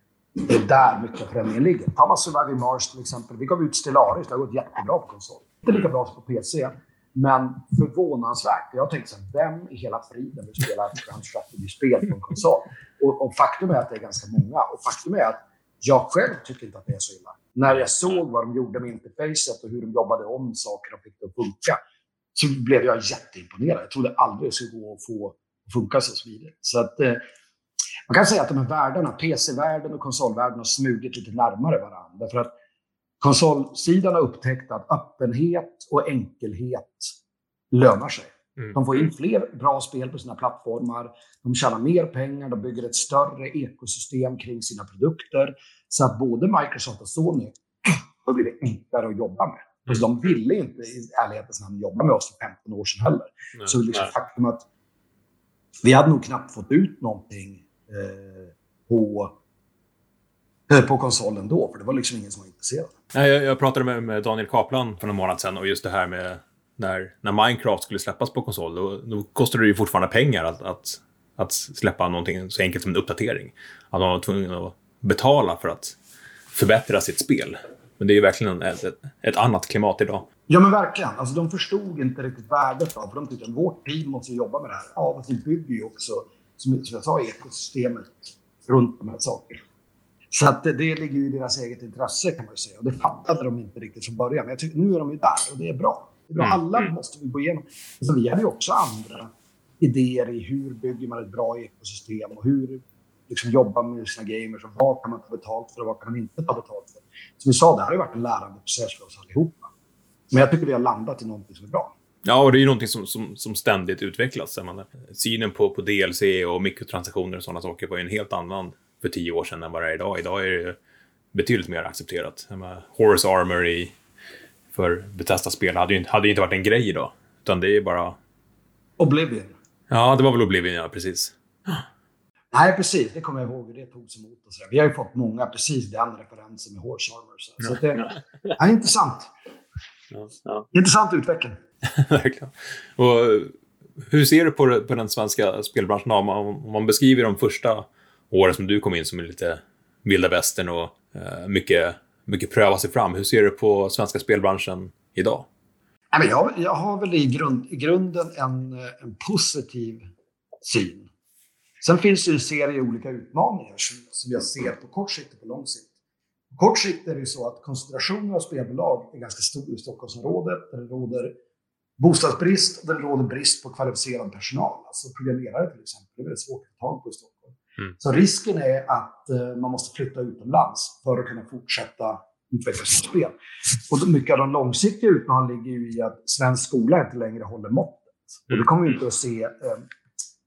det är där mycket av förändringen ligger. Ta man Surviving Mars till exempel. Vi gav ut Stellaris, det har gått jättebra på konsol. Inte lika bra som på PC, men förvånansvärt. Jag tänkte så vem i hela friden vill spela ett Grand Strategy-spel på en konsol? Och, och, faktum är att det är ganska många. Och faktum är att jag själv tycker inte att det är så illa. När jag såg vad de gjorde med interfacet och hur de jobbade om saker och fick det att funka så blev jag jätteimponerad. Jag trodde aldrig det skulle gå att få att funka så smidigt. Så att, eh, man kan säga att de här världarna, PC-världen och konsolvärlden, har smugit lite närmare varandra. För att konsolsidan har upptäckt att öppenhet och enkelhet lönar sig. Mm. De får in fler bra spel på sina plattformar, de tjänar mer pengar, de bygger ett större ekosystem kring sina produkter. Så att både Microsoft och Sony har blivit enklare att jobba med. Mm. De ville inte i ärlighetens namn jobba med oss för 15 år sedan heller. Nej. Så liksom faktum att vi hade nog knappt fått ut någonting eh, på, eh, på konsolen då, för det var liksom ingen som var intresserad. Nej, jag, jag pratade med, med Daniel Kaplan för någon månad sedan och just det här med när, när Minecraft skulle släppas på konsol, då, då kostade det ju fortfarande pengar att, att, att släppa någonting så enkelt som en uppdatering. Att man var tvungen att betala för att förbättra sitt spel. Men det är ju verkligen ett, ett, ett, annat klimat idag. Ja, men verkligen. Alltså, de förstod inte riktigt värdet av för de tyckte att vårt team måste jobba med det här. Ja, vi bygger ju också, som, jag sa, ekosystemet runt de här sakerna. Så att det, det ligger ju i deras eget intresse kan man ju säga. Och det fattade de inte riktigt från början. Men jag tycker, nu är de ju där och det är bra. Mm. Alla måste vi gå igenom. Alltså, vi hade ju också andra idéer i hur bygger man ett bra ekosystem och hur liksom jobbar med sina gamers och vad kan man ta betalt för och vad kan man inte ta betalt för. Som vi sa, det här har ju varit en lärande process för oss allihopa. Men jag tycker vi har landat i någonting som är bra. Ja, och det är ju någonting som, som, som ständigt utvecklas. Menar, synen på, på DLC och mikrotransaktioner och sådana saker var ju en helt annan för tio år sedan än vad det är idag. Idag är det betydligt mer accepterat. Horse Armor i för Bethesda-spel hade ju inte, hade inte varit en grej idag. Utan det är bara... Oblivion. Ja, det var väl Oblivion, ja. Precis. Nej, precis. Det kommer jag ihåg det togs emot. Och så där. Vi har ju fått många precis den referensen med Horse Armor. Så, ja, så det ja. är intressant. Ja, ja. Intressant utveckling. Verkligen. Och hur ser du på, på den svenska spelbranschen? Om man, om man beskriver de första åren som du kom in som lite vilda västern och eh, mycket mycket pröva sig fram. Hur ser du på svenska spelbranschen idag? Jag, jag har väl i, grund, i grunden en, en positiv syn. Sen finns det en serie olika utmaningar som, som jag ser på kort sikt och på lång sikt. På kort sikt är det ju så att koncentrationen av spelbolag är ganska stor i Stockholmsområdet där det råder bostadsbrist och det råder brist på kvalificerad personal. Alltså programmerare till exempel. Det är väldigt svårt att få tag på i Stockholm. Mm. Så risken är att uh, man måste flytta utomlands för att kunna fortsätta utveckla sitt spel. Och mycket av de långsiktiga utmaningarna ligger ju i att svensk skola inte längre håller måttet. Mm. Och det kommer vi inte att se, uh,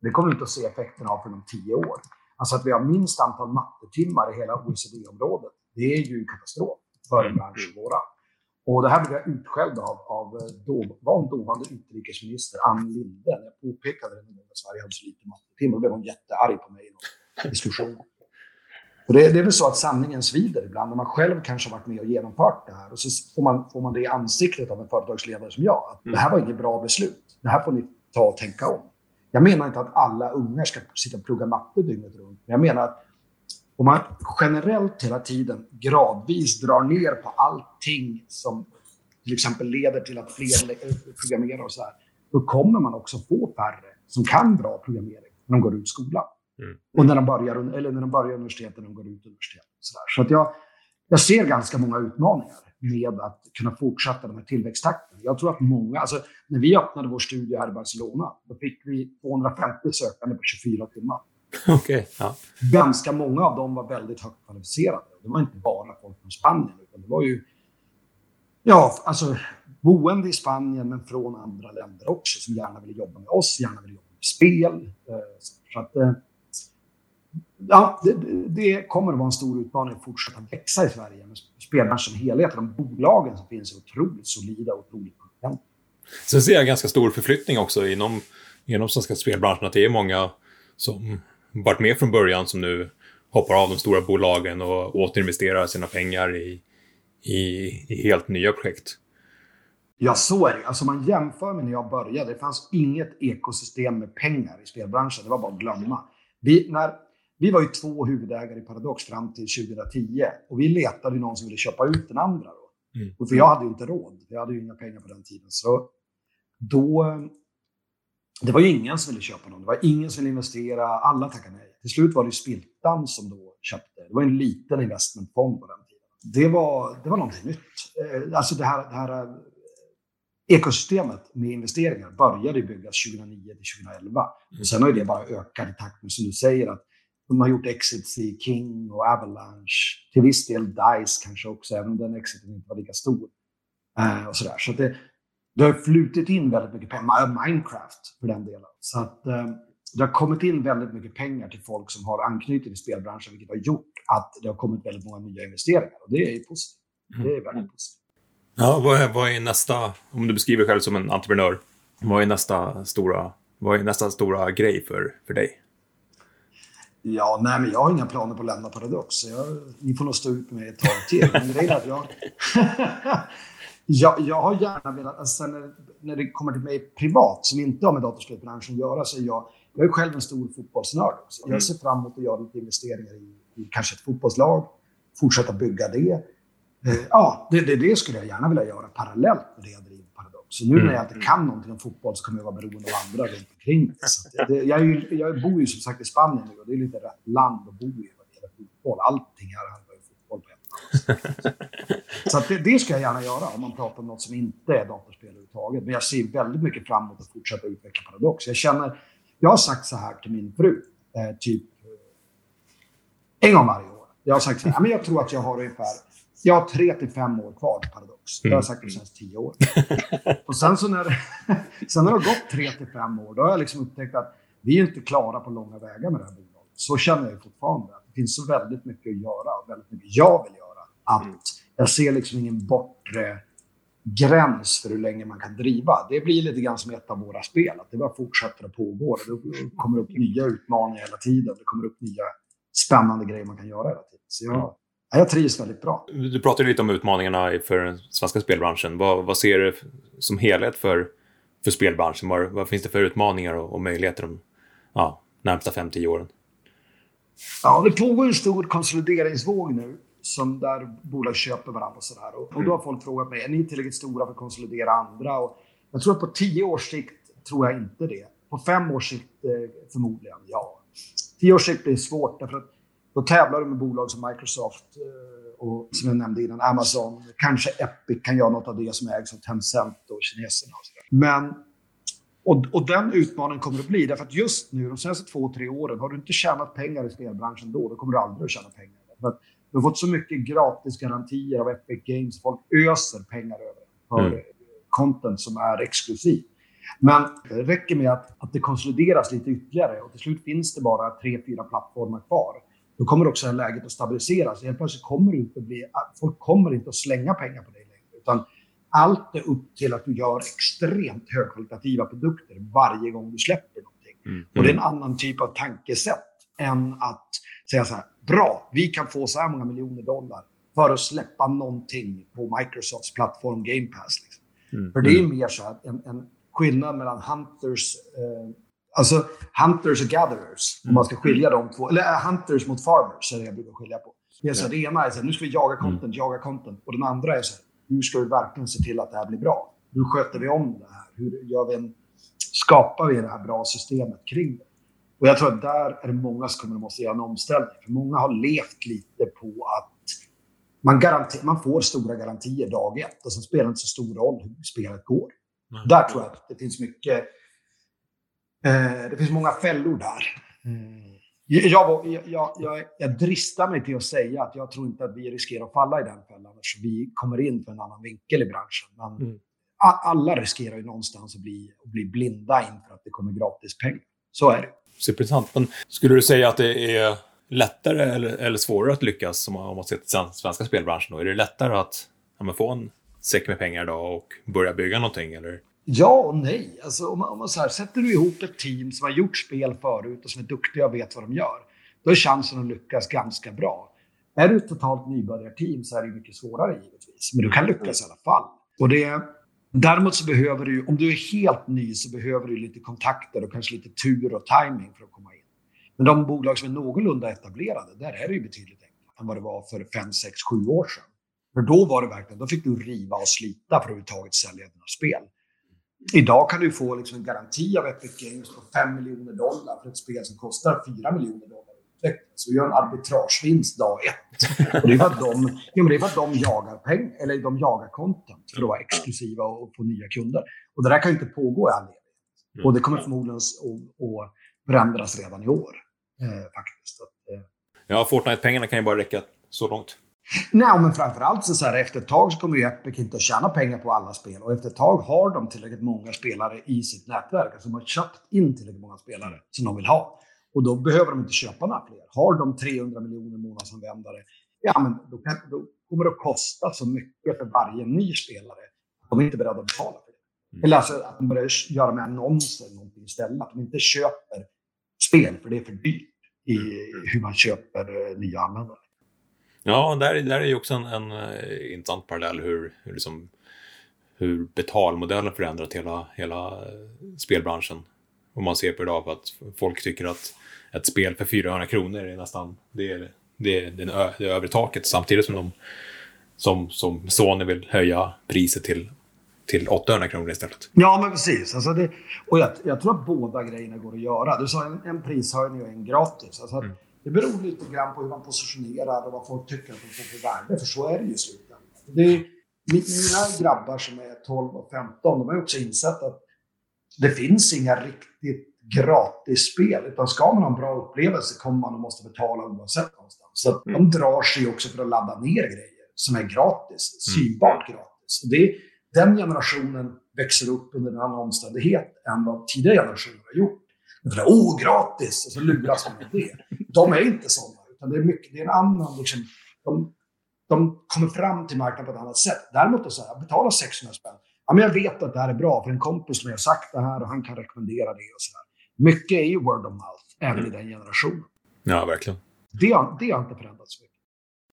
det kommer vi inte att se effekterna av för de tio år. Alltså att vi har minst antal mattetimmar i hela OECD-området, det är ju katastrof för en bransch som våra. Och det här blev jag utskälld av, av eh, dåvarande dåvarande utrikesminister Ann Linde. När jag påpekade det att Sverige hade så lite mattetimmar, då blev hon jättearg på mig i någon diskussion. Och det, det, är väl så att sanningen svider ibland när man själv kanske har varit med och genomfört det här. Och så får man, får man det i ansiktet av en företagsledare som jag. Att det här var inget bra beslut. Det här får ni ta och tänka om. Jag menar inte att alla ungar ska sitta och plugga matte dygnet runt. Men jag menar att om man generellt hela tiden gradvis drar ner på allting som till exempel leder till att fler programmerar och så här, då kommer man också få färre som kan bra programmering när de går ut skolan. Mm. Och när de börjar, eller när de börjar universitetet, när de går ut universitetet. Så, där. så att jag, jag ser ganska många utmaningar med att kunna fortsätta den här tillväxttakten. Jag tror att många, alltså när vi öppnade vår studie här i Barcelona, då fick vi 250 sökande på 24 timmar. Okay, ja. Ganska många av dem var väldigt högt kvalificerade. Det var inte bara folk från Spanien, utan det var ju ja, alltså, boende i Spanien, men från andra länder också, som gärna vill jobba med oss, gärna vill jobba med spel. Eh, så att, eh, ja, det, det, kommer att vara en stor utmaning att fortsätta växa i Sverige. Men spelbranschen som helhet, de bolagen som finns är otroligt solida och otroligt kompetenta. Sen ser jag ganska stor förflyttning också inom, inom svenska spelbranschen. Att det är många som varit med från början som nu hoppar av de stora bolagen och återinvesterar sina pengar i, i, i helt nya projekt. Ja, så är det. Alltså man jämför med när jag började. Det fanns inget ekosystem med pengar i spelbranschen. Det var bara att glömma. Vi, när, vi var ju två huvudägare i Paradox fram till 2010 och vi letade någon som ville köpa ut den andra. Då. Mm. Och för jag hade ju inte råd. Jag hade ju inga pengar på den tiden. Så då... Det var ju ingen som ville köpa någon. Det var ingen som ville investera. Alla tackade nej. Till slut var det Spiltan som då köpte. Det var en liten investmentfond på den tiden. Det var, det var någonting nytt. Eh, alltså det här, det här eh, ekosystemet med investeringar började byggas 2009 till 2011. Och sen har det bara ökat i takt med, som du säger, att de har gjort exits i King och Avalanche. Till viss del DICE kanske också, även om den exiten inte var lika stor. Eh, och sådär. Så det, det har flutit in väldigt mycket pengar. Minecraft för den delen. Så att, uh, det har kommit in väldigt mycket pengar till folk som har anknytning till spelbranschen, vilket har gjort att det har kommit väldigt många nya investeringar. Och det är positivt. Det är väldigt positivt. Ja, vad är, vad är nästa, om du beskriver dig själv som en entreprenör, vad är nästa stora, vad är nästa stora grej för, för dig? Ja, nej, men jag har inga planer på att lämna Paradox. Jag, ni får nog stå ut med ett tag till. Men grejen är att jag, jag, jag har gärna velat, alltså när, när det kommer till mig privat, som inte har med datorspelsbranschen att göra, så är jag, jag är själv en stor fotbollsnörd. Så jag mm. ser fram emot att göra lite investeringar i, i kanske ett fotbollslag, fortsätta bygga det. Eh, ja, det, det, det, skulle jag gärna vilja göra parallellt med det jag driver Paradox. Så nu mm. när jag inte kan någonting om fotboll så kommer jag vara beroende av andra runt omkring mig. Jag, jag, bor ju som sagt i Spanien nu och det är lite rätt land att bo i vad gäller fotboll. Allting här handlar ju fotboll på ett Så det, det ska jag gärna göra om man pratar om något som inte är datorspel överhuvudtaget. Men jag ser väldigt mycket fram emot att fortsätta utveckla Paradox. Jag känner, jag har sagt så här till min fru, eh, typ eh, en gång varje år. Jag har sagt så här, men jag tror att jag har ungefär jag har tre till fem år kvar på Paradox. Det har jag sagt de senaste tio år. och sen så när, sen när det har gått tre till fem år, då har jag liksom upptäckt att vi är inte klara på långa vägar med det här bolaget. Så känner jag fortfarande. Det finns så väldigt mycket att göra och väldigt mycket jag vill göra. Att mm. jag ser liksom ingen bortre gräns för hur länge man kan driva. Det blir lite grann som ett av våra spel, att det bara fortsätter att pågå. Det kommer upp nya utmaningar hela tiden. Det kommer upp nya spännande grejer man kan göra hela tiden. Så jag, jag trivs väldigt bra. Du pratade lite om utmaningarna för den svenska spelbranschen. Vad, vad ser du som helhet för, för spelbranschen? Vad, vad finns det för utmaningar och, och möjligheter de ja, närmsta 5-10 åren? Ja, det pågår en stor konsolideringsvåg nu som där bolag köper varandra och sådär. Och, och då har folk frågat mig, är ni tillräckligt stora för att konsolidera andra? Och jag tror att på 10 års sikt tror jag inte det. På fem års sikt eh, förmodligen, ja. 10 års sikt blir svårt därför att då tävlar du med bolag som Microsoft eh, och som jag nämnde innan, Amazon. Kanske Epic kan göra något av det som ägs av Tencent och kineserna. Och så Men, och, och den utmaningen kommer att bli, därför att just nu, de senaste två, tre åren, har du inte tjänat pengar i spelbranschen då, då kommer du aldrig att tjäna pengar. För att du har fått så mycket gratis garantier av Epic Games, folk öser pengar över för mm. content som är exklusivt. Men det räcker med att, att det konsolideras lite ytterligare och till slut finns det bara tre, fyra plattformar kvar då kommer också det här läget att stabiliseras. Helt plötsligt kommer det inte bli, folk kommer inte att slänga pengar på dig längre. Utan allt är upp till att du gör extremt högkvalitativa produkter varje gång du släpper någonting. Mm. Och det är en annan typ av tankesätt än att säga så här, bra, vi kan få så här många miljoner dollar för att släppa någonting på Microsofts plattform Game Pass. Liksom. Mm. För det är mm. mer så att en, en skillnad mellan Hunters eh, Alltså hunters och gatherers, om man ska skilja de två. Eller uh, hunters mot farmers är det jag brukar skilja på. Det, är så, ja. det ena är så här, nu ska vi jaga content, mm. jaga content. Och den andra är så här, hur ska vi verkligen se till att det här blir bra? Hur sköter vi om det här? Hur gör vi en, skapar vi det här bra systemet kring det? Och jag tror att där är det många som kommer att måste göra en omställning. För många har levt lite på att man, garanter, man får stora garantier dag ett och sen spelar det inte så stor roll hur spelet går. Mm. Där tror jag att det finns mycket... Eh, det finns många fällor där. Mm. Jag, jag, jag, jag, dristar mig till att säga att jag tror inte att vi riskerar att falla i den fällan eftersom vi kommer in för en annan vinkel i branschen. Men mm. alla riskerar ju någonstans att bli, att bli blinda inför att det kommer gratis pengar. Så är det. Superintressant. Men skulle du säga att det är lättare eller, eller svårare att lyckas om man, om man ser till svenska spelbranschen? Då? Är det lättare att ja, få en säck med pengar idag och börja bygga någonting? Eller? Ja och nej. Alltså, om man, om man så här, sätter du ihop ett team som har gjort spel förut och som är duktiga och vet vad de gör, då är chansen att lyckas ganska bra. Är du ett totalt nybörjarteam så är det mycket svårare givetvis, men du kan lyckas i alla fall. Och det, däremot så behöver du, om du är helt ny så behöver du lite kontakter och kanske lite tur och timing för att komma in. Men de bolag som är någorlunda etablerade, där är det ju betydligt enklare än vad det var för 5, 6, 7 år sedan. För då var det verkligen, då fick du riva och slita för att överhuvudtaget sälja dina spel. Idag kan du få liksom en garanti av Epic Games på 5 miljoner dollar för ett spel som kostar 4 miljoner dollar så du gör en arbitragevinst dag ett. Och det är för att de, ja, det är för att de jagar pengar, eller de jagar content för att vara exklusiva och få nya kunder. Och det där kan ju inte pågå i all evighet. Och det kommer förmodligen att, att förändras redan i år. Eh, faktiskt. Att, eh. Ja, Fortnite-pengarna kan ju bara räcka så långt. Nej, men framförallt så, så här, efter ett tag så kommer ju Epic inte att tjäna pengar på alla spel. Och efter ett tag har de tillräckligt många spelare i sitt nätverk. Alltså de har köpt in tillräckligt många spelare som de vill ha. Och då behöver de inte köpa några fler. Har de 300 miljoner månadsanvändare, ja men då, kan, då kommer det att kosta så mycket för varje ny spelare. De är inte beredda att betala för det. Mm. Eller alltså att de börjar göra med annonser eller någonting istället. Att de inte köper spel, för det är för dyrt i mm. hur man köper eh, nya användare. Ja, där, där är ju också en, en uh, intressant parallell hur, hur, liksom, hur betalmodellen förändrat hela, hela uh, spelbranschen. Om man ser på idag för att folk tycker att ett spel för 400 kronor är nästan det är, det är, det är, det är över taket samtidigt som, de, som, som Sony vill höja priset till till 800 kronor istället. Ja, men precis. Alltså det, och jag, jag, tror att båda grejerna går att göra. Du sa en, en prishöjning och en gratis. Alltså mm. Det beror lite grann på hur man positionerar och vad folk tycker att de får för värde, för så är det ju i slutändan. Det mina grabbar som är 12 och 15, de har också insett att det finns inga riktigt gratis spel, utan ska man ha en bra upplevelse kommer man att måste betala oavsett någonstans. Så mm. de drar sig också för att ladda ner grejer som är gratis, mm. synbart gratis. Och det, den generationen växer upp under en annan omständighet än vad tidigare generationer har gjort. För åh, gratis! Och så luras man med det. De är inte sådana, utan det är, mycket, det är en annan... Liksom, de, de kommer fram till marknaden på ett annat sätt. Däremot att säga, betala 600 spänn. Ja, men jag vet att det här är bra, för en kompis som har sagt det här och han kan rekommendera det. och så. Mycket är ju word of mouth, även mm. i den generationen. Ja, verkligen. Det, det har inte förändrats mycket.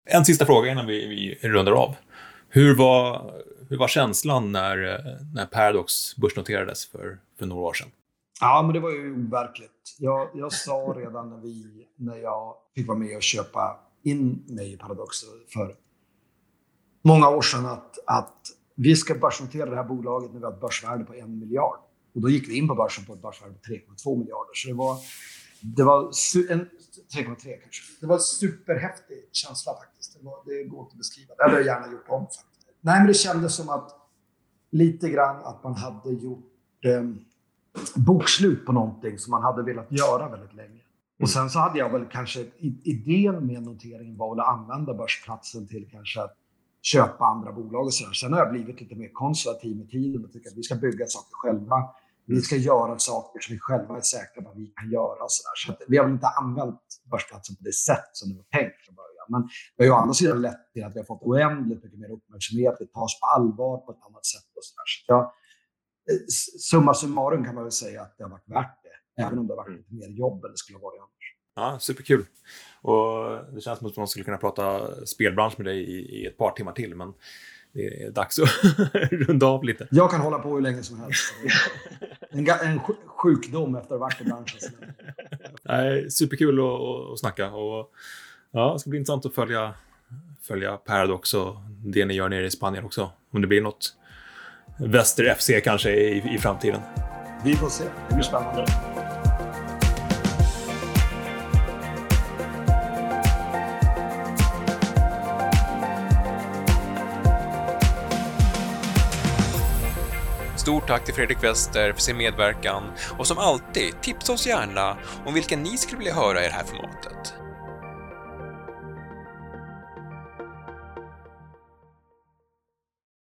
En sista fråga innan vi, vi rundar av. Hur var, hur var känslan när, när Paradox börsnoterades för, för några år sedan? Ja, men det var ju overkligt. Jag, jag sa redan när, vi, när jag fick vara med och köpa in mig i Paradox för många år sedan att, att vi ska börsnotera det här bolaget när vi har ett börsvärde på en miljard. Och då gick vi in på börsen på ett börsvärde på 3,2 miljarder. Så det var, det var en, 3,3 kanske. Det var en superhäftig känsla faktiskt. Det, var, det går inte att beskriva. Det hade jag gärna gjort om faktiskt. Nej, men det kändes som att lite grann att man hade gjort eh, bokslut på någonting som man hade velat göra väldigt länge. Och sen så hade jag väl kanske, idén med noteringen var väl att använda börsplatsen till kanske att köpa andra bolag och sådär. Sen har jag blivit lite mer konservativ med tiden och tycker att vi ska bygga saker själva. Vi ska göra saker som vi själva är säkra på att vi kan göra. Och så där. så vi har väl inte använt börsplatsen på det sätt som det var tänkt från början. Men det har ju å andra sidan lett till att vi har fått oändligt mycket mer uppmärksamhet. Vi tas på allvar på ett annat sätt. Och så där. Så jag, Eh, summa summarum kan man väl säga att det har varit värt det. Även om det har varit lite mer jobb än det skulle ha varit. Ja, superkul. Och det känns som att man skulle kunna prata spelbransch med dig i, i ett par timmar till, men det är dags att runda av lite. Jag kan hålla på hur länge som helst. En, en sjukdom efter att ha varit i branschen. Nej, superkul att, att snacka. Och, ja, det ska bli intressant att följa, följa Paradox och det ni gör nere i Spanien också. Om det blir något Väster FC kanske i, i framtiden. Vi får se. Det blir spännande. Stort tack till Fredrik Wester för sin medverkan och som alltid, tipsa oss gärna om vilka ni skulle vilja höra i det här formatet.